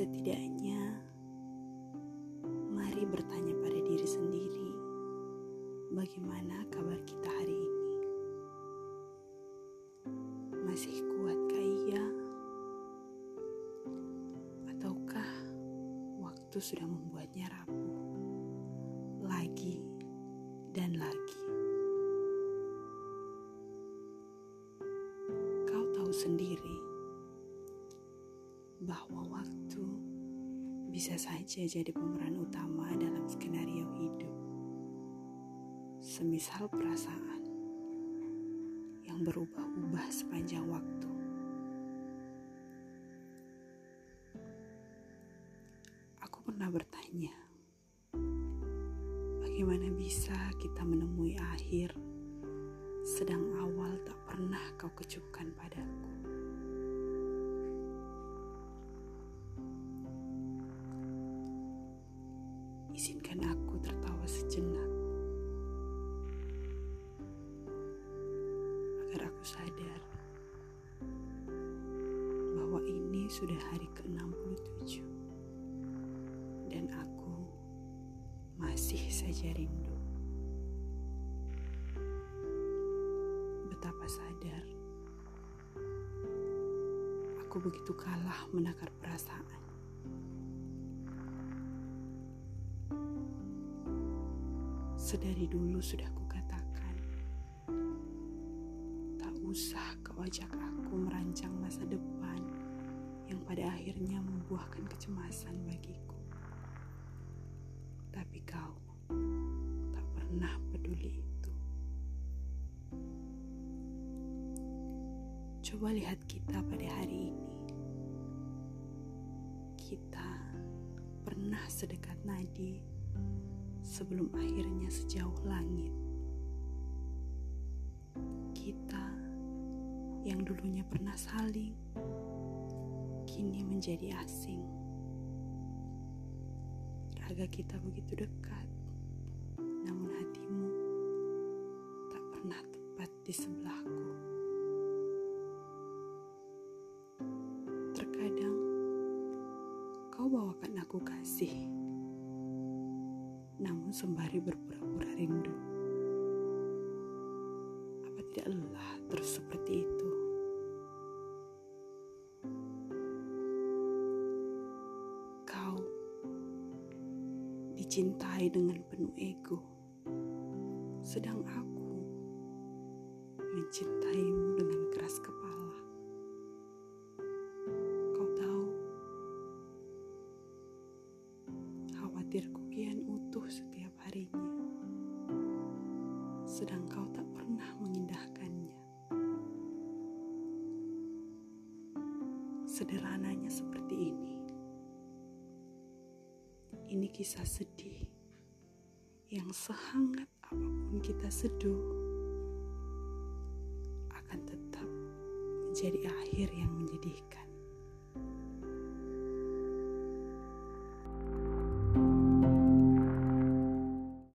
Setidaknya, mari bertanya pada diri sendiri, bagaimana kabar kita hari ini? Masih kuatkah ia? Ataukah waktu sudah membuatnya rapuh? Lagi dan lagi. Kau tahu sendiri bahwa waktu bisa saja jadi pemeran utama dalam skenario hidup. Semisal perasaan yang berubah-ubah sepanjang waktu. Aku pernah bertanya, bagaimana bisa kita menemui akhir sedang awal tak pernah kau kecupkan padaku? Sudah hari ke-67 dan aku masih saja rindu. Betapa sadar aku begitu kalah menakar perasaan. Sedari dulu sudah kukatakan, tak usah kau ajak aku pada akhirnya membuahkan kecemasan bagiku. Tapi kau tak pernah peduli itu. Coba lihat kita pada hari ini. Kita pernah sedekat nadi sebelum akhirnya sejauh langit. Kita yang dulunya pernah saling, kini menjadi asing. Raga kita begitu dekat, namun hatimu tak pernah tepat di sebelahku. Terkadang kau bawakan aku kasih namun sembari berpura-pura rindu. Apa tidak lelah terus seperti itu? Dicintai dengan penuh ego, sedang aku mencintaimu dengan keras kepala. Kau tahu, khawatirku kian utuh setiap harinya, sedang kau tak pernah mengindahkannya. Sederhananya seperti ini. Ini kisah sedih yang sehangat apa pun kita seduh akan tetap menjadi akhir yang menyedihkan.